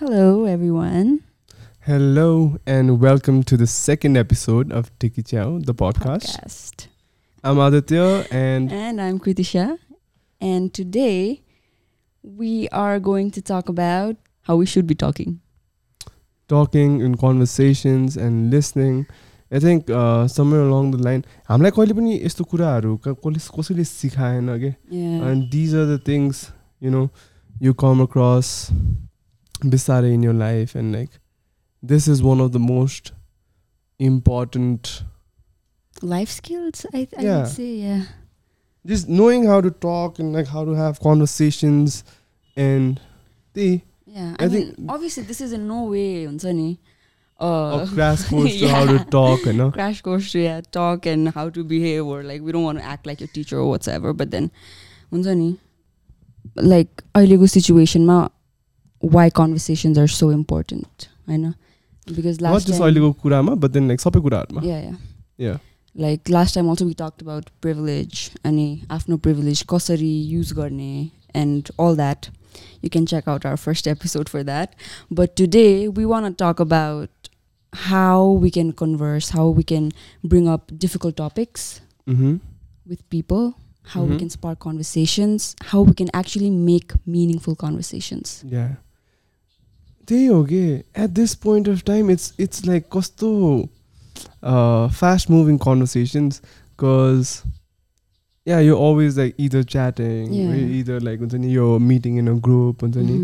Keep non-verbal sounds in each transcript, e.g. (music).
Hello, everyone. Hello and welcome to the second episode of Tiki Chow, the podcast. Podcast. I'm Aditya and And I'm Kritisha. And today we are going to talk about how we should be talking. talking in conversations and listening. I think uh, somewhere along the line, हामीलाई कहिले पनि यस्तो कुराहरू क- कसले कसैले सिकाएन कि Yeah. and these are the things you know you come across बिस्तारै in your life and like this is one of the most important Life skills, I, I Yeah. would say, yeah. just knowing how to talk and like how to have conversations and the Yeah. I I, think- mean, obviously, this is in no way, हुन्छ नि, uh, a crash (laughs) course to how to Yeah. talk you know crash course to yeah, talk and how to behave or like we don't want to act like your teacher or whatsoever but then हुन्छ नि like अहिलेको सिचुएसनमा why conversations are so important होइन because not last just time अहिलेको कुरामा but then like सबै कुराहरूमा yeah yeah yeah like last time also we talked about privilege अनि आफ्नो privilege कसरी use गर्ने and all that you can check out our first episode for that but today we want to talk about how we can converse how we can bring up difficult topics mm-hmm. with people how we Mhm. can spark conversations how we can actually make meaningful conversations yeah त्यही हो कि at this point of time it's it's like कस्तो fast moving conversations because yeah yo always like either chatting. Either like हुन्छ नि यो meeting in a group हुन्छ नि.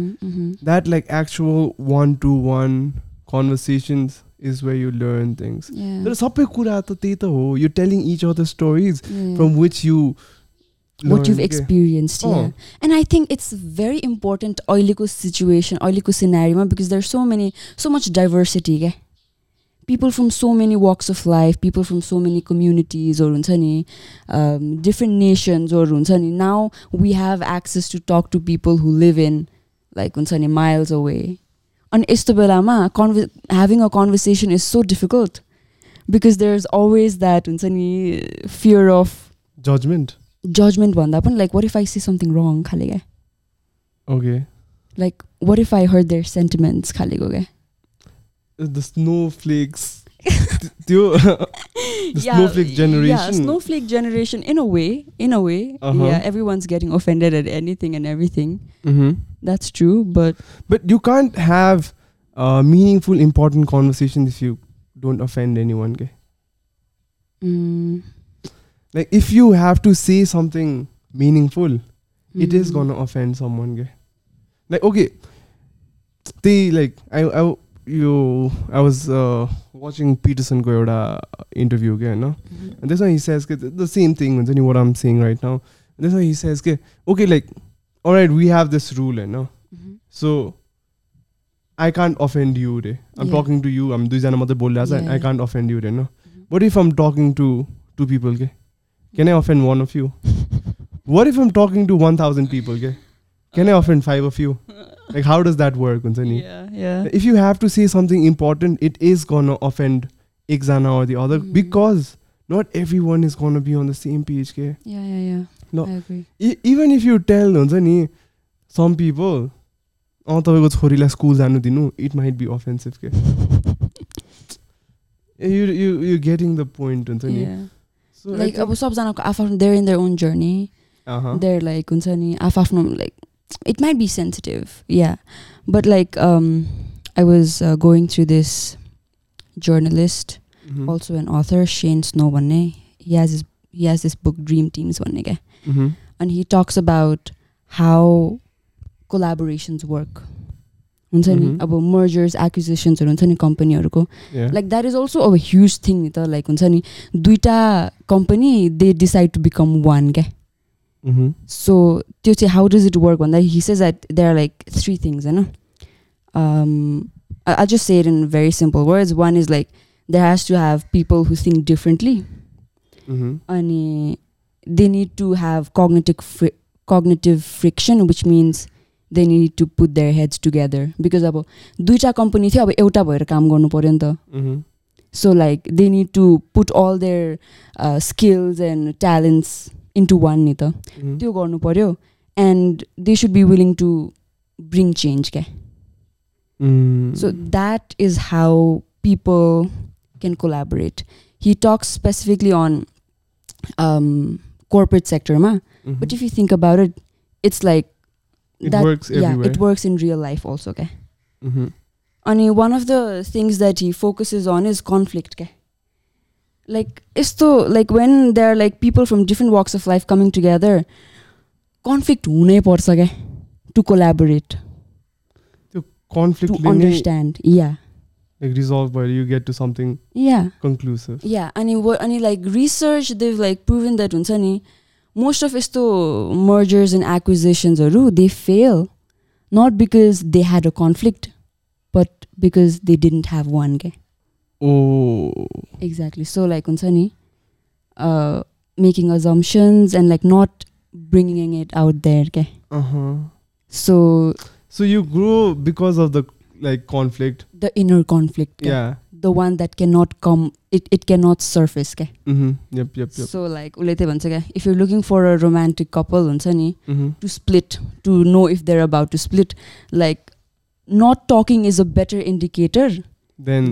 That like actual one to one conversations is way you learn things. तर सबै कुरा त त्यही त हो you telling each other stories. From which you what you've experienced oh. yeah. And i think it's very important oiliko situation oiliko scenario because there's so many so much diversity yeah? people from so many walks of life people from so many communities or um, different nations or now we have access to talk to people who live in like miles away. And conver- having a conversation is so difficult because there's always that fear of judgment judgment भन्दा पनि like what if I say something wrong खाले क्या okay like what if I hurt their sentiments खालेको क्या the snowflakes त्यो the snowflake yeah generation snowflake generation in a way in a way Uh-huh. yeah everyone's getting offended at anything and everything Mhm. that's true but but you can't have uh, meaningful important conversations if you don't offend anyone okay? mm, like if you have to say something meaningful mm-hmm. it is hmm. gonna offend someone like okay they like i i you i was uh, watching peterson goyoda interview again no? Mm-hmm. and this one he says the same thing with what i'm saying right now this one he says okay like all right we have this rule eh, no mm-hmm. so I can't offend you. Re. I'm yeah. talking to you. I'm doing another bold as I can't offend you. Re, no? What if I'm talking to two people? Ke? can I offend one of you (laughs) what if I'm talking to 1000 people के can I offend five of you like how does that work हुन्छ नि yeah yeah if you have to say something important it is gonna offend एकजना or the other Mhm. because not everyone is gonna be on the same page के yeah yeah yeah No. I agree E- even if you tell हुन्छ नि some people अँ तपाईँको छोरीलाई school जानु दिनु it might be offensive के you you you getting the point हुन्छ नि like अब सबजनाको आफआफ्नो there in their own journey there like हुन्छ नि आफ आफ्नो like it might be sensitive yeah but like I was going through this journalist also an author Shane Snow भन्ने he has is he this book Dream Teams भन्ने क्या अनि he talks about how collaborations work हुन्छ नि Mhm. अब mergers एक्विजिसन्सहरू हुन्छ नि कम्पनीहरूको Yeah. Like that is also अब ह्युज थिङ नि त लाइक हुन्छ नि दुइटा company they decide to become one क्या Mhm. सो त्यो चाहिँ हाउ डज इट वर्क भन्दा हि says that they are like three things होइन I just say it in very simple words one is like there has to have people who think differently Mhm. अनि they need to have cognitive free cognitive friction which means they need to put their heads together because अब दुइटा company थियो अब एउटा भएर काम गर्नु पऱ्यो नि त Mhm. So like they need to put all their uh, skills and talents into one नि त Mhm. त्यो गर्नु पर्यो and they should be willing to bring change क्या Mm. So that is how people can collaborate. He talks specifically on um, corporate sector, ma. Mhm. But if you think about it, it's like it that. works yeah, everywhere. it works in real life also. Okay. Mhm. अनि one of the things that he focuses on is conflict. Okay. Like यस्तो like when there are like people from different walks of life coming together, conflict हुनै पर्छ क्या to collaborate, Conflict to ले नै, understand. Yeah. like resolve by you get to something Yeah. conclusive. Yeah, अनि wo- अनि like research they've like proven that हुन्छ नि most of यस्तो mergers and acquisitionsहरू they fail not because they had a conflict but because they didn't have one के Oh. exactly so like हुन्छ नि uh, making assumptions and like not bringing it out there के Uh huh. so So you grow because of the like conflict. The one that can not come it it can not surface क्या so like उसले त्यही भन्छ क्या if you looking for a romantic couple हुन्छ नि to split to know if they're about to split like not talking is a better indicator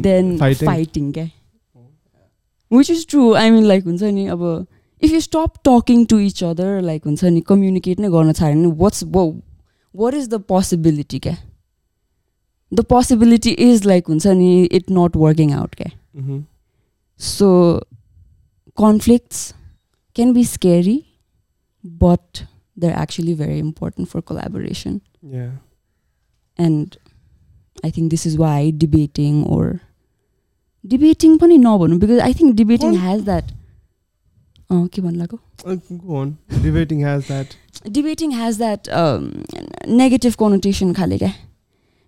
than fighting क्या which is true I mean like हुन्छ नि अब if you stop talking to each other like हुन्छ नि communicate नै गर्न छाड्यो भने what's what is the possibility क्या द पोसिबिलिटी इज लाइक हुन्छ नि इट नट वर्किङ आउट क्या so conflicts can be scary but they are actually very important for collaboration and I think this is why debating or debating पनि नभनौँ because I think debating has that के भन्नुको debating has that negative connotation खाले क्या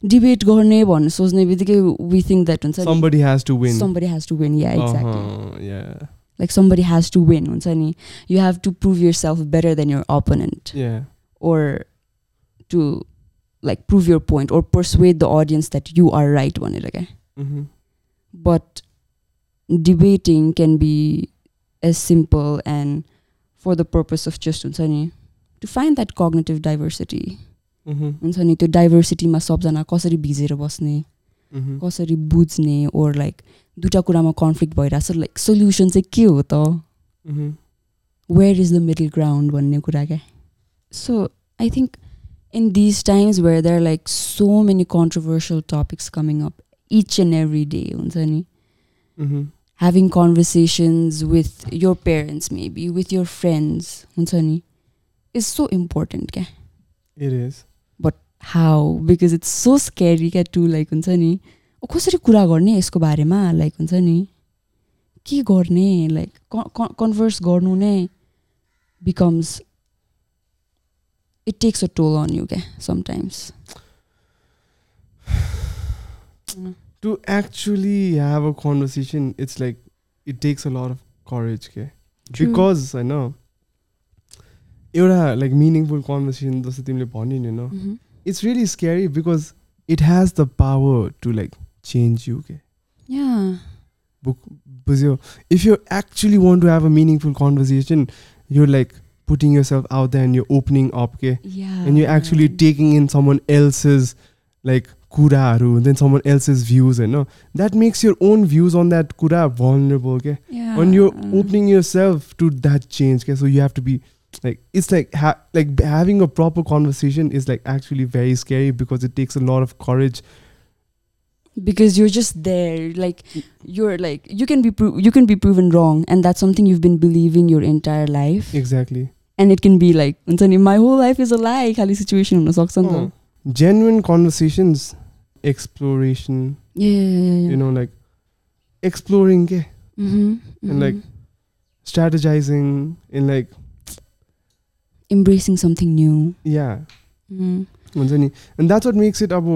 debate गर्ने भन्नु सोच्ने बित्तिकै we think that हुन्छ Somebody has to win. somebody has to win yeah exactly Uh-huh. Yeah. like somebody has to win हुन्छ नि you have to prove yourself better than your opponent Yeah. or to like prove your point or persuade the audience that you are right भनेर क्या Mm-hmm. but debating can be as simple and for the purpose of just हुन्छ नि to find that cognitive diversity Mm-hmm. हुन्छ नि त्यो डाइभर्सिटीमा सबजना कसरी भिजेर बस्ने Mm-hmm. कसरी बुझ्ने ओर लाइक दुइटा कुरामा कन्फ्लिक्ट भइरहेछ लाइक सोल्युसन चाहिँ के हो त Mm-hmm. Where is the middle ground भन्ने कुरा क्या so I think in these times where there like so many controversial topics coming up each and every day हुन्छ नि Mm-hmm. having conversations with your parents maybe with your friends हुन्छ नि is so important क्या It is. How because it's so scary क्या to like हुन्छ नि? कसरी कुरा गर्ने यसको बारेमा? लाइक हुन्छ नि? के गर्ने? लाइक कन्भर्स गर्नु नै becomes it takes a toll on you क्या sometimes to actually have a conversation it's like it takes a lot of courage के. बिकज होइन एउटा लाइक मिनिङफुल कन्भर्सेसन जस्तो तिमीले भन्यो नि होइन mm-hmm. it's really scary because it has the power to like change you okay? Yeah. Because if you actually want to have a meaningful conversation you're like putting yourself out there and you're opening up okay? Yeah. And you're actually taking in someone else's like kuraharu and then someone else's views and you know? that makes your own views on that kura vulnerable okay? Yeah. when you're opening yourself to that change okay? So you have to be like it's like ha- like b- having a proper conversation is like actually very scary because it takes a lot of courage because you're just there like you're like you can be pro- you can be proven wrong and that's something you've been believing your entire life exactly and it can be like हुन्छ नि my whole life is a lie खाली situation हुन सक्छ नि Oh. त genuine conversations exploration yeah, yeah, yeah, yeah. you know like exploring okay, Mhm, and, like, mhm. strategizing in like embracing something new yeah Mhm. हुन्छ नि and that's what makes it अब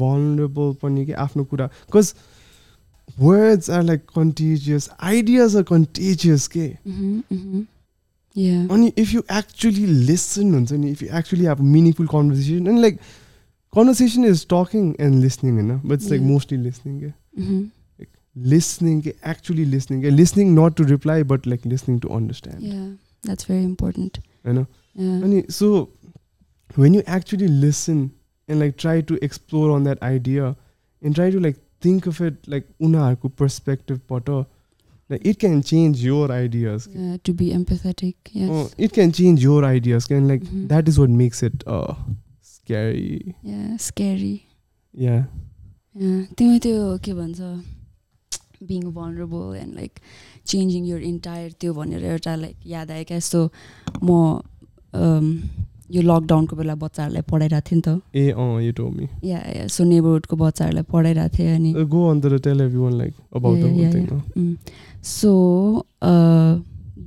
vulnerable पनि के आफ्नो कुरा because words are like contagious ideas are contagious के Mhm, mhm. yeah अनि if you actually listen हुन्छ नि if you actually have a meaningful conversation and like conversation is talking and listening होइन but it's like Yeah. mostly listening के Mhm. listening के actually listening के listening not to reply but like listening to understand yeah that's very important होइन yeah अनि so when you actually listen and like try to explore on that idea and try to like think of it like unaharko perspective बाट like it can change your ideas Yeah, to be empathetic. Yes. Oh, it can change your ideas and like Mhm. that is what makes it uh scary Yeah, scary. yeah Yeah, तिमी त्यो के भन्छ being vulnerable and like changing your entire त्यो भनेर एउटा like याद आयो क्या यस्तो म um, यो लकडाउनको बेला बच्चाहरूलाई पढाइरहेको थिएँ नि त told me या या सो नेबरहुडको बच्चाहरूलाई पढाइरहेको थिएँ अनि go on to tell everyone like about Yeah, the whole yeah, thing yeah. no? Mm. So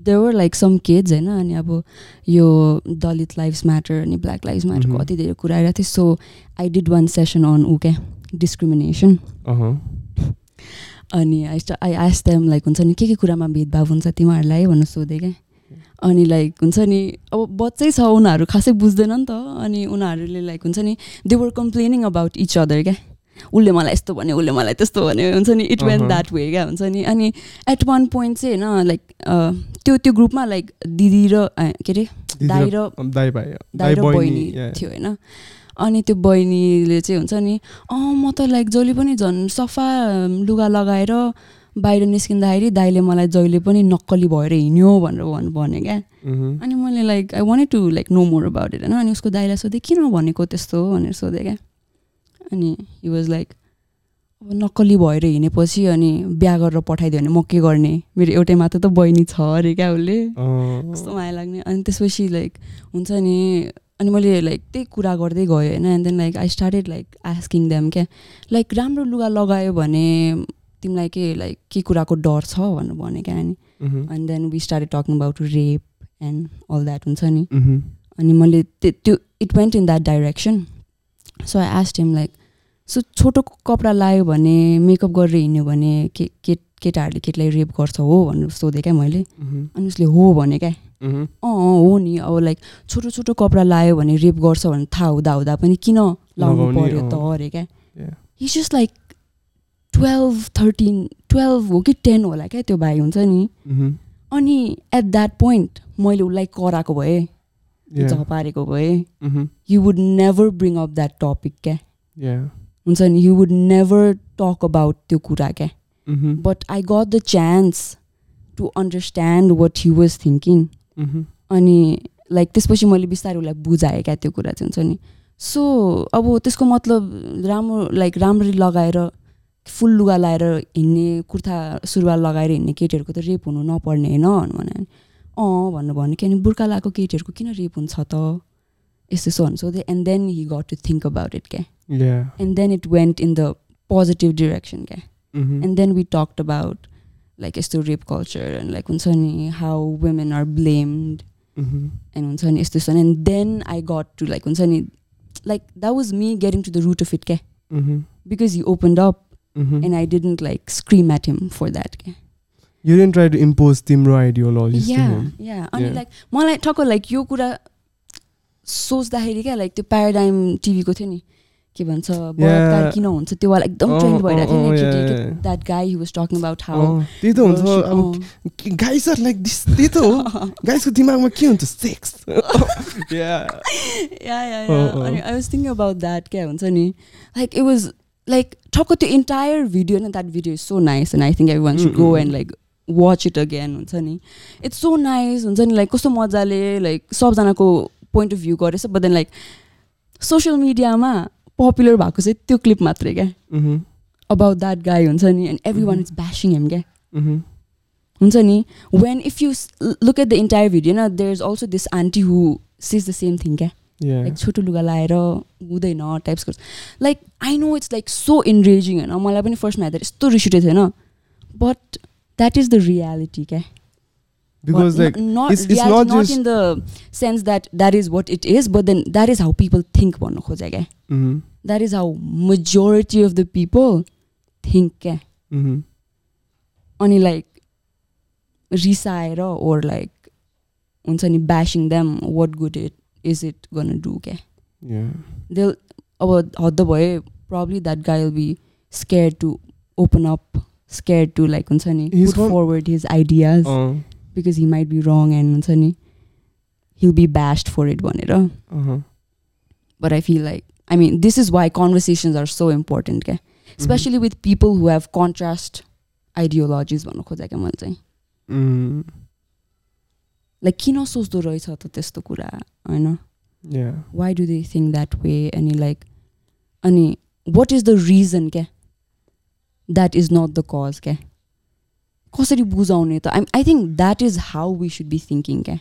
there were like some kids होइन अनि अब यो दलित लाइफ्स म्याटर अनि ब्ल्याक लाइफ्स म्याटरको Mhm. अति धेरै कुरा आइरहेको थियो सो आई डिड वान सेसन अन ऊ क्या डिस्क्रिमिनेसन अनि I I ask them like हुन्छ नि के के कुरामा भेदभाव हुन्छ तिमीहरूलाई? भनेर सोधेँ क्या अनि लाइक हुन्छ नि अब बच्चै छ उनीहरू खासै बुझ्दैन नि त। अनि उनीहरूले लाइक हुन्छ नि they were complaining about each other क्या उसले मलाई यस्तो भन्यो उसले मलाई त्यस्तो भन्यो। हुन्छ नि इट वेन। द्याट वे क्या हुन्छ नि। अनि एट वान पोइन्ट चाहिँ होइन लाइक त्यो त्यो ग्रुपमा लाइक दिदी र के अरे दाइ र र बहिनी. थियो होइन। अनि त्यो बहिनीले चाहिँ हुन्छ नि अँ म त लाइक जहिले पनि झन् सफा लुगा लगाएर बाहिर निस्किँदाखेरि दाइले मलाई जहिले पनि नक्कली भएर हिँड्यो भनेर भन् भने क्या. अनि मैले like I wanted to like know more about it होइन? अनि उसको दाइलाई सोधेँ किन भनेको त्यस्तो? भनेर सोधेँ क्या। अनि हि वाज लाइक अब नक्कली भएर हिँडेपछि अनि बिहा गरेर पठाइदियो भने म के गर्ने? मेरो एउटै मात्र त बहिनी छ अरे क्या उसले। कस्तो माया लाग्ने। अनि त्यसपछि लाइक हुन्छ नि अनि मैले लाइक त्यही कुरा गर्दै गएँ होइन and then like I started like asking them क्या लाइक राम्रो लुगा लगायो भने तिमीलाई के लाइक के कुराको डर छ भनेर भने क्या अनि. अनि then we started talking about rape and all that हुन्छ नि Mhm. अनि मैले त्यो त्यो it went in that direction so I asked him like so छोटो कपडा लायो भने मेकअप गरेर हिँड्यो भने के केटाहरूले केटीलाई रेप गर्छ हो भनेर सोधेँ क्या मैले Mhm. अनि उसले हो भने क्या. अँ हो नि अब लाइक छोटो छोटो कपडा लायो भने रेप गर्छ भने थाहा हुँदा हुँदा पनि किन लाउनु पर्यो त। अरे क्या Yeah. He just like twelve thirteen twelve हो कि टेन होला क्या त्यो भाइ हुन्छ नि Mhm. अनि एट द्याट पोइन्ट मैले उसलाई कराएको भएँ. झपारेको भएँ. You would never bring up that topic क्या. हुन्छ नि you would never talk about त्यो कुरा क्या. But I got the chance to understand what he was thinking. अनि लाइक त्यसपछि मैले बिस्तारै उसलाई बुझाएँ क्या त्यो कुरा चाहिँ हुन्छ नि। सो अब त्यसको मतलब राम्रो लाइक राम्ररी लगाएर फुल लुगा लाएर हिँड्ने कुर्ता सुरुवाल लगाएर हिँड्ने केटीहरूको त रेप हुनु नपर्ने होइन? भने अँ भन्नु भन्यो कि अनि बुर्खा लगाएको केटीहरूको किन रेप हुन्छ त? यस्तो यस्तो भन्नु सोधेँ and then he got to think about it क्या. And then it went in the positive direction क्या. And then we talked about like यस्तो रेप कल्चर एन्ड लाइक हुन्छ नि how women are blamed Mhm. End हुन्छ नि यस्तो यस्तो and then I got to like हुन्छ नि like that was me getting to the root of it क्या Mhm. Because he opened up Mhm. And I didn't like scream at him for that क्या You didn't try to impose तिम्रो ideologies to या him. या अनि Yeah. Like मलाई ठक्क like यो कुरा सोच्दाखेरि क्या like त्यो प्याराडाइम टिभीको थियो नि के भन्छ बलात्कार किन हुन्छ? त्यो वाला एकदम ट्रेन्ड भइरहेको अँ, थियो. That guy he was talking about how त्यही त हुन्छ। अब गाइस आर लाइक दिस त्यही त हो। (laughs) गाइसको दिमागमा के हुन्छ? Sex yeah yeah. अनि I was thinking about that क्या हुन्छ नि? लाइक इट वाज लाइक ठक्क त्यो इन्टायर भिडियो न that video is so nice and I think every one should go and like watch it again हुन्छ नि? It's so nice हुन्छ नि? लाइक कस्तो मजाले लाइक सबजनाको पोइन्ट अफ भ्यू गरेछ बट देन लाइक सोसियल मिडियामा पपुलर भएको चाहिँ त्यो क्लिप मात्रै क्या. अबाउट द्याट गाई हुन्छ नि and every one is bashing him क्या. हुन्छ नि when if you look at the entire video न there is also this aunty who says the same thing क्या. लाइक छोटो लुगा लाएर हुँदैन टाइप्सको like I know it's like so enraging होइन? मलाई पनि फर्स्टमा हेर्दा यस्तो रिस उठेको थिएन but that is the reality क्या? because like not, it's, not just in the sense that that is what it is but then that is how people think mm -hmm. that is how majority of the people think mm -hmm. only like or like when bashing them what good is it gonna do yeah they'll about the boy probably that guy will be scared to open up scared to like put forward his ideas. Because he might be wrong and हुन्छ नि he'll be bashed for it भनेर. But I feel like I mean, this is why conversations are so important, okay? Especially with people who have contrast ideologies भन्नु खोजेको मैले चाहिँ like किन सोच्दो रहेछ त त्यस्तो कुरा होइन yeah. Why do they think that way अनि लाइक अनि वाट इज द रिजन क्या that is not the cause क्या कसरी बुझाउने त? I I think that is how we should be thinking क्या?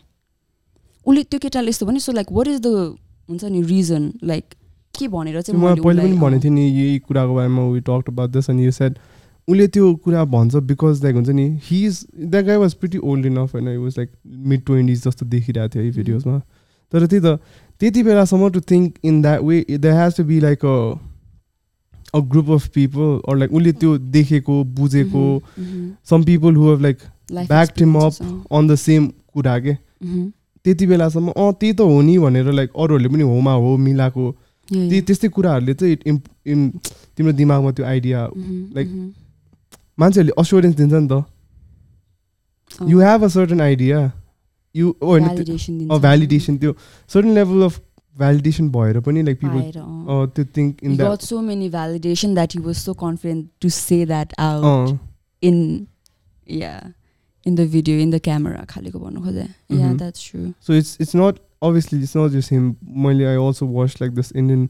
उसले त्यो केटाले यस्तो भने so like what is the हुन्छ नि रिजन लाइक के भनेर चाहिँ मैले पहिले पनि भनेको थिएँ नि यही कुराको बारेमा वी टक अबाउट दिस अनि यु सेड उसले त्यो कुरा भन्छ बिकज लाइक हुन्छ नि he is that guy was pretty old enough होइन वाज लाइक मिड ट्वेन्टिज जस्तो देखिरहेको थियो है भिडियोजमा तर त्यही त त्यति बेलासम्म to think in that way that has to be like a a group of people or like उसले त्यो देखेको बुझेको. Some people who have like Life backed him experiences, अँ. अन द सेम कुरा के Mhm. त्यति बेलासम्म अँ त्यही त हो नि भनेर लाइक अरूहरूले पनि होमा हो मिलाएको. त्यस्तै कुराहरूले चाहिँ इम् इम् तिम्रो दिमागमा त्यो आइडिया Mhm, like, mhm. मान्छेहरूले अस्योरेन्स दिन्छ नि त. You have a certain idea you होइन। भ्यालिडेसन त्यो सर्टन लेभल अफ भ्यालिडेसन भएर पनि लाइक पिपल. त्यो think in that got so many validation that he was so confident to say that out in yeah in the video in the camera खालेको भन्नु खोजे। Yeah Mhm. that's true. So it's it's not obviously it's not just him मैले I also watch like this Indian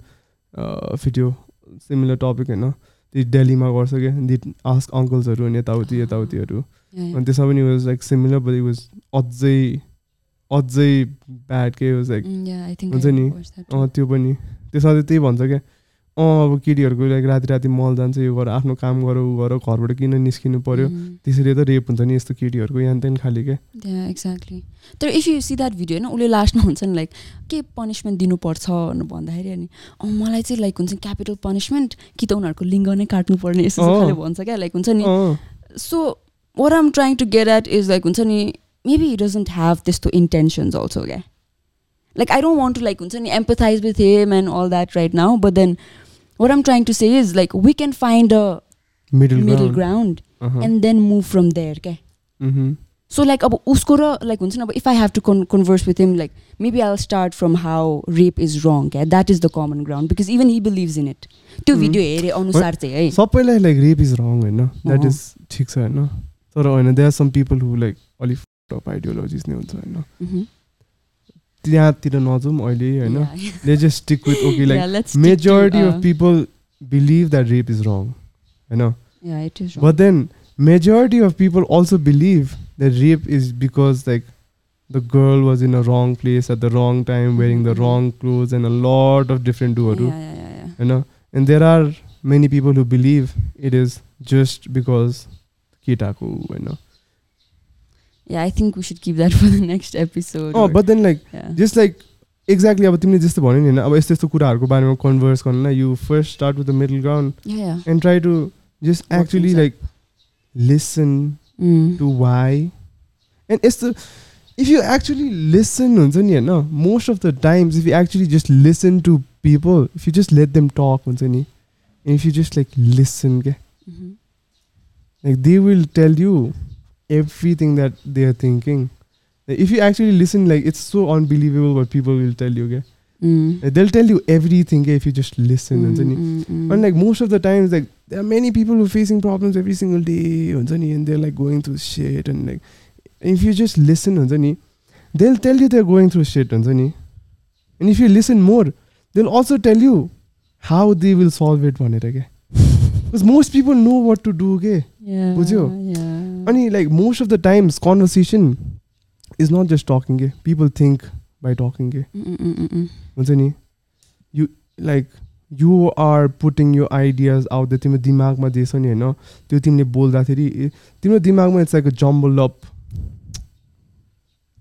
video similar topic होइन त्यो दिल्लीमा गर्छ क्या दि ask अङ्कल्सहरू अनि यताउति यताउतिहरू. अनि त्यसमा पनि was like similar but it was अझै अझै ब्याड के लाइक हुन्छ नि. अँ त्यो पनि। त्यसमा चाहिँ त्यही भन्छ क्या। अँ अब केटीहरूको लाइक राति राति मल जान्छ यो गर आफ्नो काम गर ऊ गर घरबाट किन निस्किनु पर्यो? Mm, त्यसरी त रेप हुन्छ नि यस्तो केटीहरूको यहाँ त्यहाँ खालि क्या। Exactly. तर if you see that video होइन उसले लास्टमा हुन्छ नि लाइक के पनिसमेन्ट दिनुपर्छ? भनेर भन्दाखेरि अनि अँ मलाई चाहिँ लाइक हुन्छ क्यापिटल पनिसमेन्ट कि त उनीहरूको लिङ्ग नै काट्नुपर्ने यस्तो। खाले भन्छ क्या लाइक हुन्छ नि। so what i'm trying to get at is like हुन्छ नि maybe he doesn't have त्यस्तो intentions also क्या like i don't want to like हुन्छ नि empathize with him and all that right now but then what i'm trying to say is like we can find a middle middle ground Uh-huh. and then move from there क्या Mm-hmm. so like अब उसको र like हुन्छ नि अब if i have to con- converse with him like maybe i'll start from how rape is wrong क्या that is the common ground because even he believes in it त्यो Mm. Video हेरे अनुसार चाहिँ है सबैलाई like rape is wrong होइन that uh. Is ठिक छ होइन तर होइन they are some people who like अलिक टप आइडियोलोजिज नै हुन्छ होइन Mhm. त्यहाँतिर नजाउँ अहिले होइन Yeah, yeah. ले just stick with okay Yeah, like let's stick to, majority uh, of people believe that rape is wrong होइन yeah it is wrong. But then majority of people also believe that rape is because like the girl was in a wrong place at the wrong time, wearing the Mhm. wrong clothes, and a lot of different do yeah, yeah, yeah, yeah. you know. And there are many people who believe it is just because kitako, you know. yeah, I think we should keep that (laughs) for the next episode. Oh, or, but then like yeah. just like exactly अब तिमीले जस्तो भन्यो नि होइन अब यस्तो यस्तो कुराहरूको बारेमा कन्भर्स गर्नुलाई you first start with the middle ground and try to just actually like listen to why and यस्तो इफ यु एक्चुली लिसन हुन्छ नि होइन most of the times if you actually just listen to people if you just let them talk हुन्छ नि if you just like listen क्या like they will tell you everything that they are thinking. If you actually listen, like it's so unbelievable what people will tell you. Okay? Mm. They'll tell you everything if you just listen. Mm, and, mm, mm. and like most of the times, like there are many people who are facing problems every single day, and they're like going through shit. And like if you just listen, they'll tell you they're going through shit. And if you listen more, they'll also tell you how they will solve it. Because (laughs) most people know what to do. Okay? Yeah, yeah. अनि like most of the times conversation is not just talking के people think by talking के. हुन्छ नि you like you are putting yo ideas out the तिम्रो दिमागमा जे छ नि होइन? त्यो तिमीले बोल्दाखेरि तिम्रो दिमागमा इट्स लाइक जम्बल अप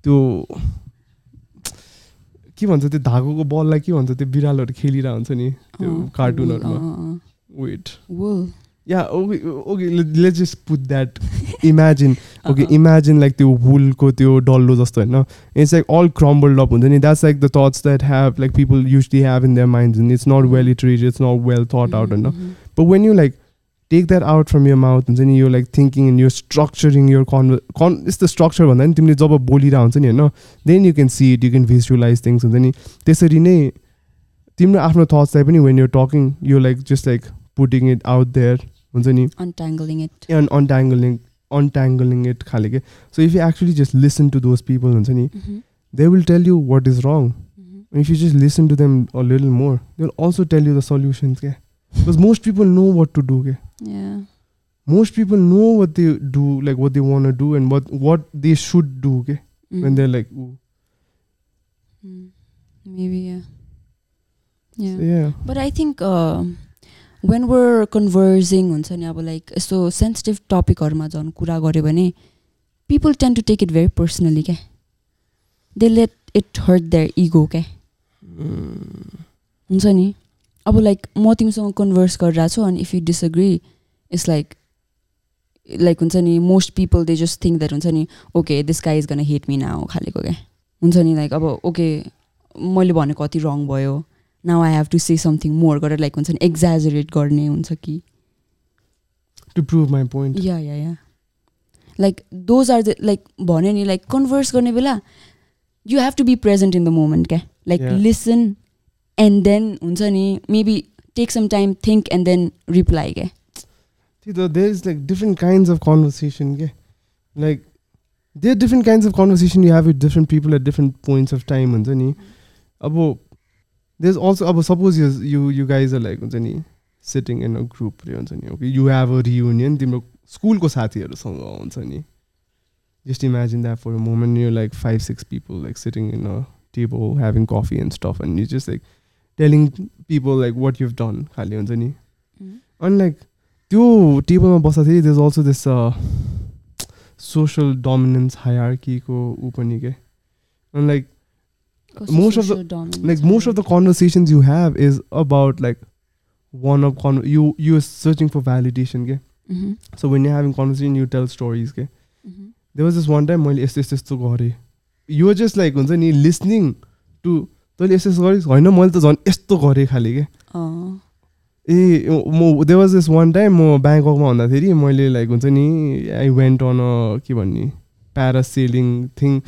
त्यो के भन्छ त्यो धागोको बललाई के भन्छ त्यो बिरालोहरू खेलिरहेको हुन्छ नि त्यो कार्टुनहरूमा. Wait. Yeah okay okay let just put that imagine okay imagine like त्यो वुलको त्यो डल्लो जस्तो होइन? It's like all crumbled up हुन्छ नि? That's like the thoughts that have like people usually have in their mind it's not well iterated it's not well thought out होइन But when you like take that out from your mouth and then you're like thinking and you're structuring your con, con it's the structure भन्दा नि तिमीले जब बोलिरहेको हुन्छ नि होइन? Then you can see it you can visualise things हुन्छ नि? त्यसरी नै तिम्रो आफ्नो थट्सलाई पनि when you're talking you like just like putting it out there हुन्छ नि untangling it end अनट्याङ्गलिङ untangling it खाले के so if you actually just listen to those people हुन्छ नि Mhm, they will tell you what is रङ mhm. If you just listen to them a little more they will also tell you the solutions क्या because most people know what to do के yeah most people know what they do, like what they want to do and what what they should do. Okay, when Mhm. they're like, Ooh. Mm. maybe yeah yeah So, yeah, But I think uh, when we're conversing हुन्छ नि अब like यस्तो sensitive टपिकहरूमा झन् कुरा गऱ्यो भने people tend to take it very personally क्या. They let it hurt their ego क्या. हुन्छ नि? अब लाइक म तिमीसँग कन्भर्स गरिरहेको छु अनि if you disagree it's like like हुन्छ नि most people they just think that हुन्छ नि okay this guy is gonna hate me now खालेको क्या. हुन्छ नि लाइक अब ओके मैले भनेको कति रङ भयो। Now I have to say something more गरेर लाइक हुन्छ नि एक्जाजरेट गर्ने हुन्छ कि to prove my point. Yeah yeah yeah like those are the like भन्यो नि लाइक कन्भर्स गर्ने बेला you have to be present in the moment क्या लाइक. लिसन एन्ड देन हुन्छ नि maybe take some time think and then reply क्या See, though, there's like different kinds of conversation. Okay, like there are different kinds of conversation you have with different people at different points of time. हुन्छ नि अब there's also अब suppose you you you guys are like हुन्छ नि sitting in a group रे हुन्छ नि okay you have a reunion तिम्रो स्कुलको साथीहरूसँग हुन्छ नि just imagine that for a moment you're like five six people like sitting in a table having coffee and stuff and you're just like telling people like what you've done खालि हुन्छ नि अनि like त्यो टेबलमा बस्दाखेरि देज also this social dominance हायर्कीको ऊ पनि के अनि like Most of the- like most of the conversations you have is about like one of con you you're searching for validation okay Mm-hmm. so when you're having conversation you tell stories okay there was this one time मैले यस्तो यस्तो यस्तो गरेँ यो just like हुन्छ नि listening to तैँले यस्तो यस्तो होइन मैले त झन् यस्तो गरेँ खालि के ए म they was this one time म ब्याङ्ककमा हुँदाखेरि मैले लाइक हुन्छ नि आई वेन्ट अन के भन्ने प्यारासेलिङ थिङ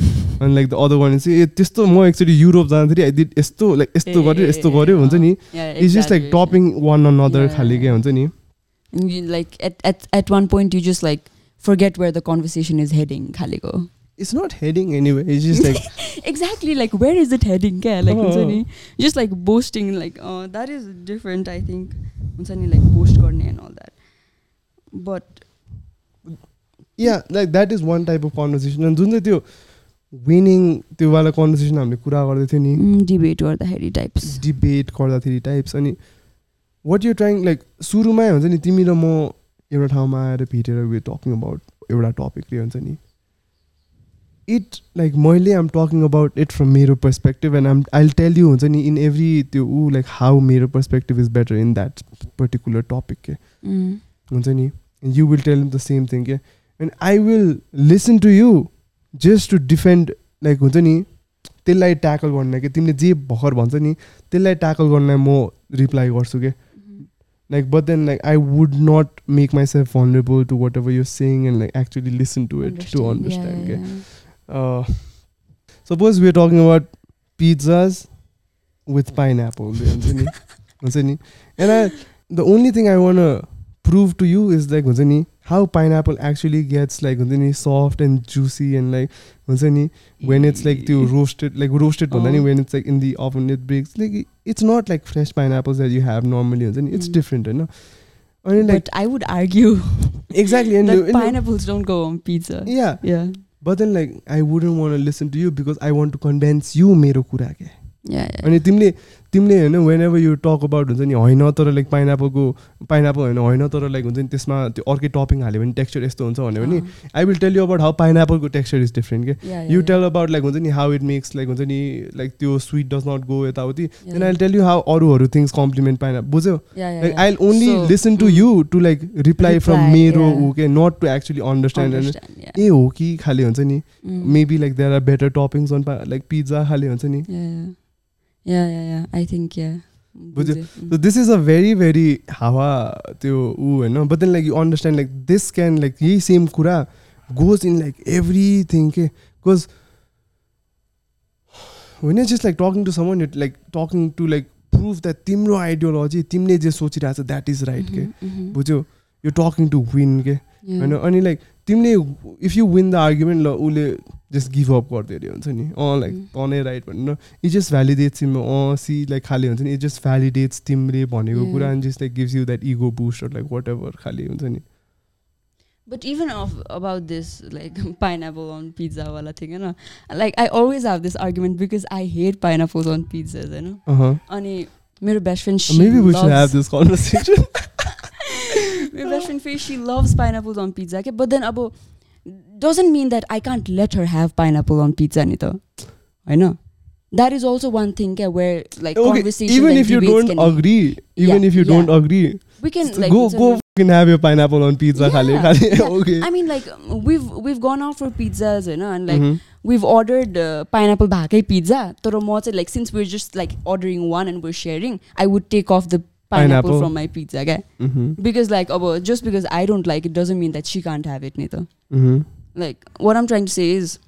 अनि लाइक द अदर वान चाहिँ ए त्यस्तो म एक्चुली युरोप जाँदाखेरि आई डिड यस्तो लाइक यस्तो गऱ्यो यस्तो गऱ्यो हुन्छ नि it's just like topping one another Yeah, खालि के yeah. हुन्छ नि like at, at, at one point you just like forget where the conversation is heading खालेको it's not heading anyway it's just like exactly like where is it heading क्या like हुन्छ Oh. नि just like boasting like uh, that is different I think हुन्छ नि like boast गर्ने and all that but yeah like that is one type of conversation अनि जुन चाहिँ त्यो विनिङ त्यो वाला कन्भर्सेसन हामीले कुरा गर्दै थियो नि। Mm, debate गर्दाखेरि types डिबेट गर्दाखेरि टाइप्स अनि वाट यु ट्राइङ लाइक सुरुमै हुन्छ नि तिमी र म एउटा ठाउँमा आएर भेटेर वे टकिङ अबाउट एउटा टपिकले हुन्छ नि। इट लाइक मैले am talking about it from मेरो perspective and um I tell यु हुन्छ नि इन एभ्री त्यो ऊ लाइक हाउ मेरो perspective is better in that particular topic के mm. हुन्छ नि। You will tell the same thing के and I will listen to you just to defend like हुन्छ नि त्यसलाई ट्याकल गर्न के तिमीले जे भर्खर भन्छ नि त्यसलाई ट्याकल गर्न म रिप्लाई गर्छु के? Like but then like I would not make myself vulnerable to whatever you saying and like actually listen to it to understand के suppose we are talking about pizzas with pineapple हुन्छ नि हुन्छ नि and I the only thing I want प्रुभ to you is like हुन्छ नि how pine Apple actually gets like हुन्छ नि soft end Jussi and like हुन्छ नि when it's like the roasted like roasted भन्दा नि Oh. when it's like in the oven it breaks like it's not like fresh pineapples that you have normally हुन्छ नि it's Mm. different होइन अनि like but I would argue (laughs) exactly and, that and- pineapples don't go on pizza yeah yeah but then like I wouldn't want to listen to you because I want to condense you मेरो कुरा के yeah yeah अनि तिमीले तिमीले होइन when ever you talk about हुन्छ नि होइन तर लाइक पाइनएप्पलको पाइनएप्पल होइन होइन तर लाइक हुन्छ नि त्यसमा त्यो अर्कै टपिङ हाल्यो भने टेक्स्चर यस्तो हुन्छ भन्यो भने I will tell you about how पाइनएप्पलको texture is different के यु टेल अबाउट लाइक हुन्छ नि हाउ इट मेक्स लाइक हुन्छ नि लाइक त्यो स्विट डज नट गो यताउति then I tell you how अरूहरू थिङ्स कम्प्लिमेन्ट पाइन बुझ्यो? Like. I only listen to you to like reply from मेरो. ऊ के नट टु एक्चुली अन्डरस्ट्यान्ड. ए हो कि? खालि हुन्छ नि. Maybe like there are better toppings on like pizza खालि हुन्छ नि। या या या आई थिङ्क या बुझ्यो दिस इज़ अ भेरी भेरी हावा त्यो ऊ होइन but then like you understand like this can like यही सेम कुरा गोज इन लाइक एभ्रिथिङ के बिकज होइन just like talking to someone it like talking to like prove that तिम्रो आइडियोलोजी तिमीले जे सोचिरहेको छ द्याट इज़ राइट के बुझ्यो यो टकिङ टु विन के होइन अनि लाइक तिमीले if you win the argument ल उसले जस्ट गिभ अप गर् हुन्छ नि। अँ लाइक तने राइट भन्नु न इज जस्ट भ्यालिडेट्स तिम्रो अँ सी लाइक खाली हुन्छ नि इज जस्ट भ्यालिडेट्स तिम्रे भनेको कुरा अनि just like gives you that ego booster like whatever खाली हुन्छ नि। But even of about this like pineapple Bhoj on पिज्जावाला ठिकै होइन like I always have this argument because I hate पाएन फोज अन पिज्जाज होइन my best friend Faye, she loves pineapples on pizza. Okay? But then Abo doesn't mean that I can't let her have pineapple on pizza, Nito, I know. That is also one thing okay, where like okay, conversation. Even if you don't agree, even yeah, if you yeah. don't agree, we can like, go go can have your pineapple on pizza. Yeah. Yeah. (laughs) okay. I mean, like we've we've gone out for pizzas, you know, and like mm-hmm. we've ordered uh, pineapple bhake pizza. Toro like since we're just like ordering one and we're sharing, I would take off the pineapple from my pizza क्या because like अब just because I don't like it doesn't mean that she can't have it नि त like what am trying to say is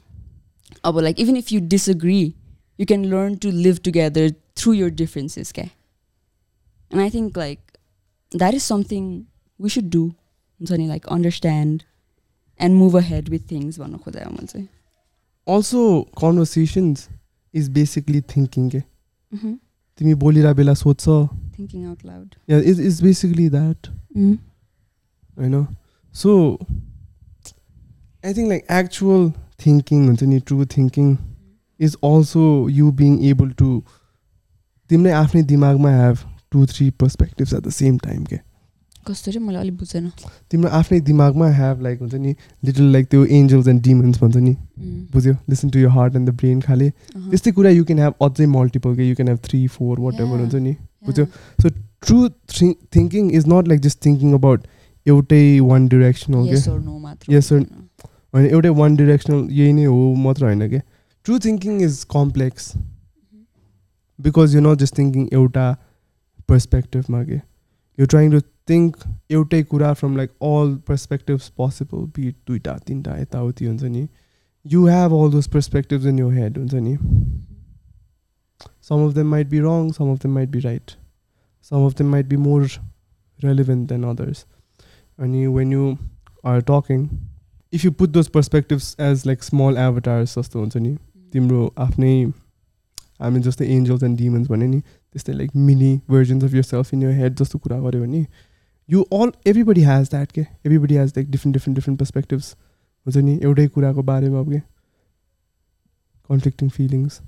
अब like even if you disagree you can learn to live together through your differences क्या and I think like that is something we should do हुन्छ नि like understand and move ahead with things भन्नु खोजेँ मैले चाहिँ also conversations is basically thinking के तिमी बोलिरहेको बेला सोध्छ thinking out loud. Yeah it is basically that. Mm. होइन so I think like actual thinking हुन्छ नि true thinking is also you being able to तिमीले आफ्नै दिमागमा have two three perspectives at the same time के कस्तो चाहिँ मलाई अलिक बुझेन तिम्रो आफ्नै दिमागमा हेभ लाइक हुन्छ नि लिटल लाइक त्यो एन्जल्स एन्ड डिमन्स भन्छ नि बुझ्यो listen to your heart and the brain खाले. त्यस्तै कुरा यु क्यान हेभ अझै मल्टिपल के you can have three four whatever हुन्छ नि बुझ्यो? True thinking is not like just thinking about एउटै वान डिरेक्सनल के Yes or no मात्र Yes or- हुँदैन। होइन एउटै वान डिरेक्सनल यही नै हो मात्र होइन क्या true thinking is complex because you not just thinking एउटा पर्सपेक्टिभमा के यु ट्राइङ टु थिङ्क एउटै कुरा from like all perspectives possible bit दुइटा तिनवटा यताउति हुन्छ नि। You have all those perspectives in your head हुन्छ नि? Some of them might be रङ सम of them might be right some of them might be more relevant than others अनि when you are talking if you put those perspectives as like small एभटार्स जस्तो हुन्छ नि तिम्रो आफ्नै हामी जस्तै angels and demons भने नि त्यस्तै like mini versions of your self in your head जस्तो कुरा गऱ्यो भने यु अल एभ्रीबडी हेज द्याट के everybody hedge like different different different perspectives हुन्छ नि एउटै कुराको बारेमा अब के conflicting feelings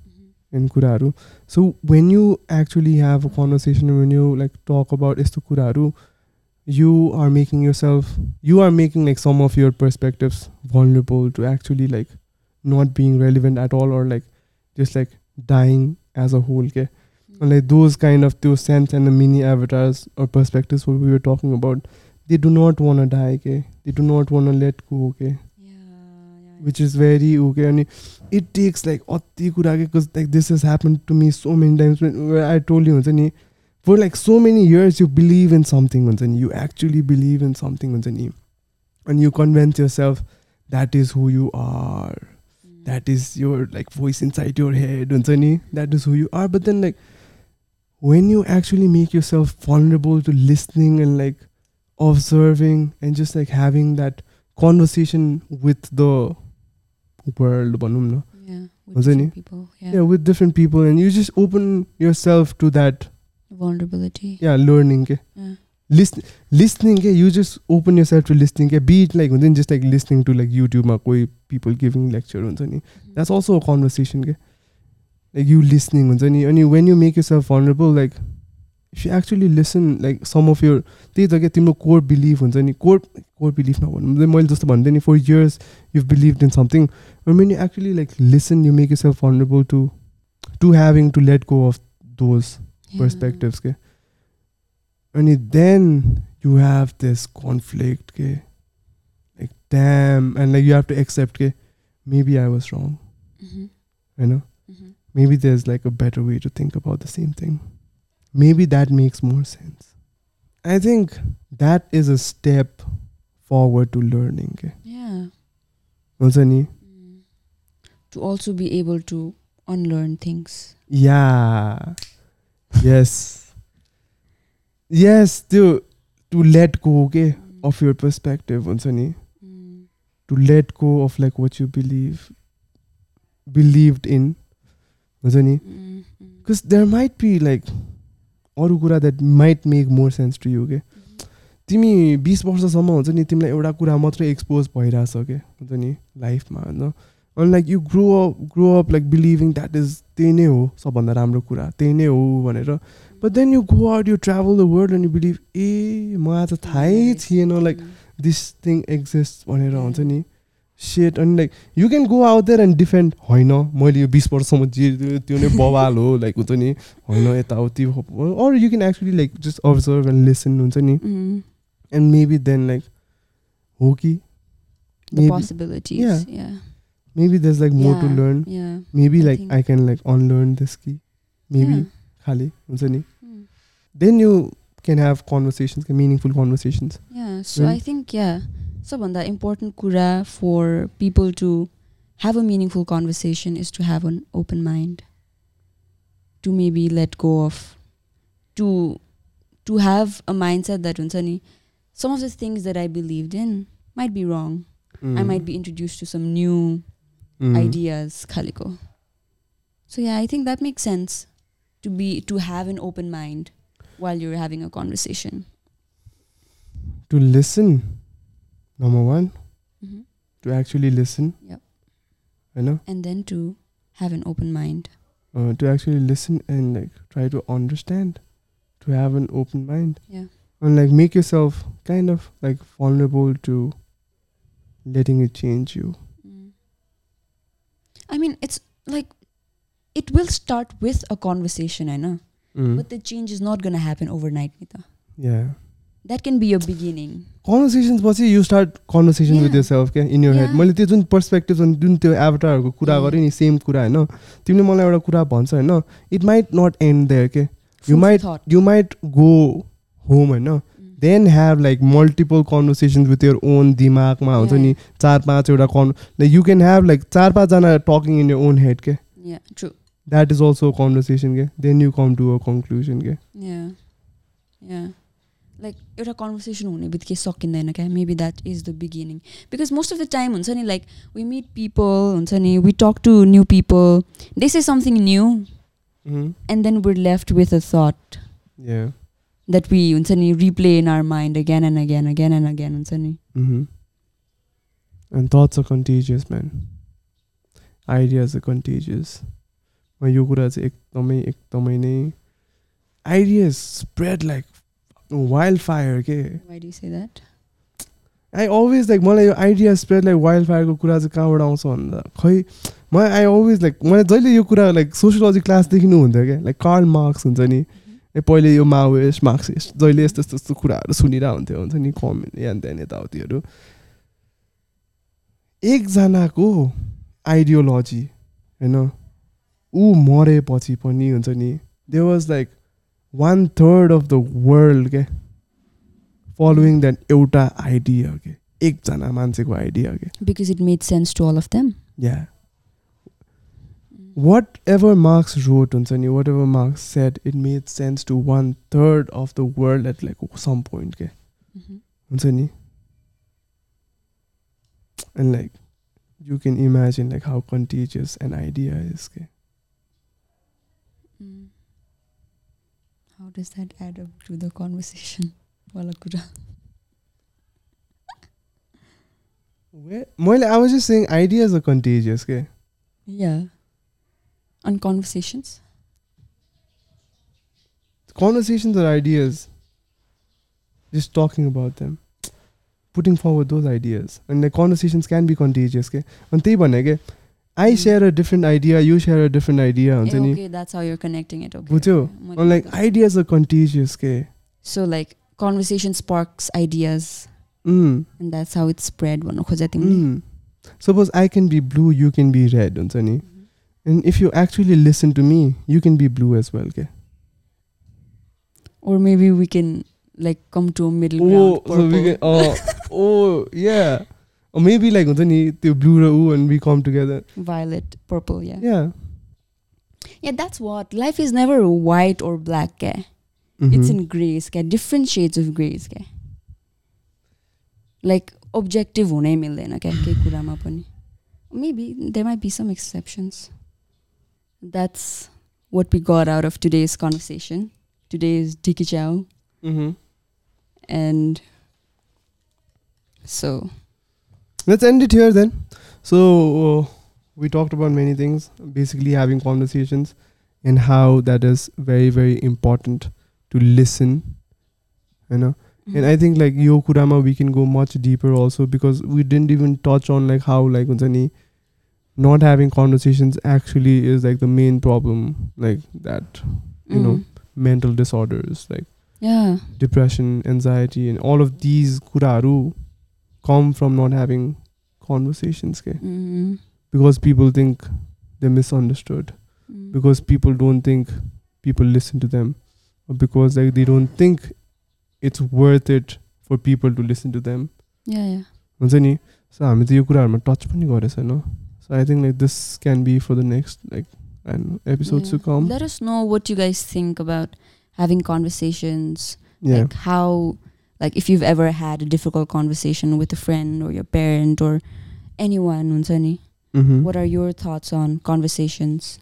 in Kuraru. So when you actually have a conversation, when you like talk about Istu Kuraru, you are making yourself, you are making like some of your perspectives vulnerable to actually like not being relevant at all or like just like dying as a whole. Okay? Hmm. And like those kind of those sense and the mini avatars or perspectives what we were talking about, they do not want to die. Okay? They do not want to let go. Okay? which is very okay and it takes like ati kura because like this has happened to me so many times when, where I told you and for like so many years you believe in something and you actually believe in something and you convince yourself that is who you are that is your like voice inside your head that is who you are but then like when you actually make yourself vulnerable to listening and like observing and just like having that conversation with the world भनौँ न Yeah, with हुन्छ नि? different people. Yeah. yeah with different people and you just open yourself to that Vulnerability. yeah learning के Yeah. listen listening के you just open yourself to listening के be it like हुन्छ नि just like listening to like YouTube मा कोही people giving lecture हुन्छ नि that's also a conversation के like you listening हुन्छ नि अनि when you make yourself vulnerable like if you actually listen like some of your त्यही त क्या तिम्रो कोर बिलिभ हुन्छ नि कोर कोर बिलिभ नभनौँ मैले जस्तो भन्दै नि for years you believe in something when you actually like listen you make yourself vulnerable to to having to let go of those Yeah. perspectives के अनि then you have this conflict के like damn and like you have to accept के maybe I was wrong Mhm, you know mhm. maybe there's like a better way to think about the same thing maybe that makes more sense. I think that is a step forward to learning. Yeah. Mm. To also be able to unlearn things. Yeah. Yes. yes, to to let go okay, mm. of your perspective, Unsani. Mm. To let go of like what you believe believed in. Unsani. Because mm-hmm. there might be like अरू कुरा that might make more sense to you के तिमी बिस वर्षसम्म हुन्छ नि तिमीलाई एउटा कुरा मात्रै एक्सपोज भइरहेछ क्या हुन्छ नि लाइफमा होइन? अनि like you grow up grow up like believing that is त्यही नै हो सबभन्दा राम्रो कुरा त्यही नै हो भनेर। But then you go out you travel the world and you believe a मलाई त थाहै थिएन लाइक. दिस थिङ एक्जिस्ट भनेर हुन्छ नि। सेट अनि like you can go out there and defend होइन मैले यो बिस वर्षसम्म जे त्यो- त्यो नै बवाल हो लाइक हुन्छ नि होइन यताउति or you can actually like just observe end listen हुन्छ नि Mm. End maybe then like हो कि The Maybe- possibilities. yeah. Yeah. Maybe there's like more to Yeah, learn Yeah. maybe I like think- I can like unlearn this कि maybe Yeah. खाली हुन्छ नि Mm. then you can have conversations meaningful conversations Yeah. So Really? I think yeah. सबभन्दा important कुरा for people to have a meaningful conversation is to have an open mind. To maybe let go of to to have a mindset that हुन्छ नि some of the things that I believed in might be wrong. I might be introduced to some new Mm. ideas kaliko so yeah i think that makes sense to be to have an open mind while you're having a conversation to listen number one Mhm. to actually listen Yep. I know and then to have an open mind uh, to actually listen and like try to understand to have an open mind yeah and like make yourself kind of like vulnerable to letting it change you Mm. i mean it's like it will start with a conversation i know Mm. but the change is not going to happen overnight Nita. yeah that can be a beginning. Conversations पछि you start conversation with. Yourself क्या in your head. मैले त्यो जुन perspective जुन जुन त्यो एभटारहरूको कुरा. गरेँ नि same कुरा होइन? तिमीले मलाई एउटा कुरा भन्छ होइन? It might not end there के might- thought. You might go home होइन. Then have like multiple conversations with your own दिमागमा हुन्छ नि? चार पाँचवटा कन् like you can have like चार पाँचजना talking in your own head के द्याट इज अल्सो कन्भर्सेसन के then you come to a conclusion के Yeah. Yeah. Like एउटा कन्भर्सेसन हुने बित्तिकै सकिँदैन क्या maybe that is the beginning because most of the time हुन्छ नि लाइक वी मिट पिपल हुन्छ नि we talk to new people they say something new and then we're left with a that या द्याट वी हुन्छ नि replay in our mind again and again again and again हुन्छ नि Mm-hmm. And thoughts are contagious, man. Ideas are contagious. म यो कुरा चाहिँ एकदमै एकदमै नै ideas spread like wild fire के आई अलवेज लाइक मलाई यो आइडिया स्प्रेड लाइक वाइल्ड फायरको कुरा चाहिँ कहाँबाट आउँछ भन्दा खै म आई अलवेज लाइक मलाई जहिले यो कुरा लाइक सोसियोलोजी क्लासदेखि हुन्थ्यो क्या लाइक कार्ल मार्क्स हुन्छ नि ए पहिले यो माओवेस्ट मार्क्सिस्ट जहिले यस्तो यस्तो यस्तो कुराहरू सुनिरहेको हुन्थ्यो हुन्छ नि कमेन्ट यान त्यहाँ यताउतिहरू एकजनाको आइडियोलोजी होइन ऊ मरेपछि पनि हुन्छ नि they was like one third of the world क्या फलोइङ द्याट एउटा आइडिया के एकजना मान्छेको आइडिया के because it made sense to all of them या वाट एभर मार्क्स रोड हुन्छ नि वाट ever marks set it made sense to one third of the world at like some point के हुन्छ नि end like you can imagine like how कन्टिजियस an idea is के How does that add up to the conversation? (laughs) Walakura. Well, I was just saying ideas are contagious, okay? Yeah. On conversations? Conversations are ideas. Just talking about them. Putting forward those ideas. And the conversations can be contagious, okay? And they भने के आई Mm. Share a different idea you share a different idea हुन्छ Eh, नि okay, that's how you're connecting it. Okay. बुझ्यो okay. मैले अनि like बुझेँ। Ideas are कन्टिजियस के So like conversation sparks ideas Mm, and that's how it's spread भन्नु खोजे तिमीले suppose I can be blue you can be red हुन्छ नि Mhm. And if you actually listen to me you can be blue as well के Or maybe we can like come to a middle Oh, ground. so we purple. can, oh, oh, yeah. (laughs) Or maybe like हुन्छ नि त्यो blue र ऊ and we come together. Violet, purple, yeah. Yeah. Yeah, that's what. Life is never white or black, ke. It's Mhm. in grays, ke. Different shades of grays, ke. Like, objective हुनै मिल्दैन क्या केही कुरामा पनि Maybe there might be some exceptions. That's what we got out of today's conversation. Today's Diki Chow. Mhm. And so, let's end it here then. So uh, we talked about many things, basically having conversations and how that is very very important to listen. You know, mm-hmm. and I think like Yokurama, we can go much deeper also because we didn't even touch on like how like Unzani not having conversations actually is like the main problem like that you mm. know mental disorders like yeah depression anxiety and all of these kuraru come from not having conversations okay? Mm. because people think they're misunderstood Mm. because people don't think people listen to them or because like they don't think it's worth it for people to listen to them Yeah, yeah. हुन्छ नि सो हामी त यो कुराहरूमा touch पनि गरेको छैन सो I think like this can be for the next like and episodes to Yeah. Come Let us know what you guys think about having conversations. या Like how, like if you've ever had a difficult conversation with a friend or your parent or anyone mm -hmm. what are your thoughts on conversations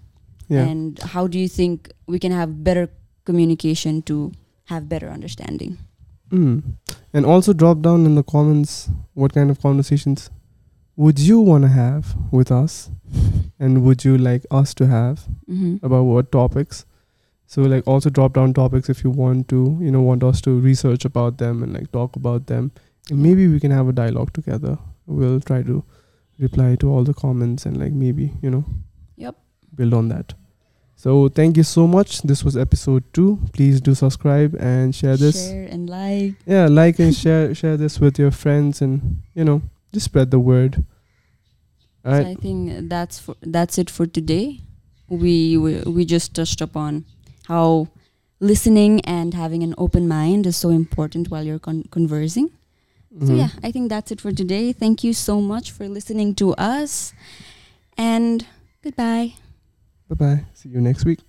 yeah. and how do you think we can have better communication to have better understanding mm. and also drop down in the comments what kind of conversations would you want to have with us (laughs) and would you like us to have mm -hmm. about what topics so like also drop down topics if you want to, you know, want us to research about them and like talk about them. And maybe we can have a dialogue together. We'll try to reply to all the comments and like maybe, you know, Yep. build on that. So thank you so much. This was episode two. Please do subscribe and share this. Share and like. Yeah, like and share (laughs) share this with your friends and you know, just spread the word. All So right. I think that's for that's it for today. We, we we just touched upon how listening and having an open mind is so important while you're con- conversing. So Mhm. yeah, I think that's it for today. Thank you so much for listening to us, and goodbye. Bye bye. See you next week.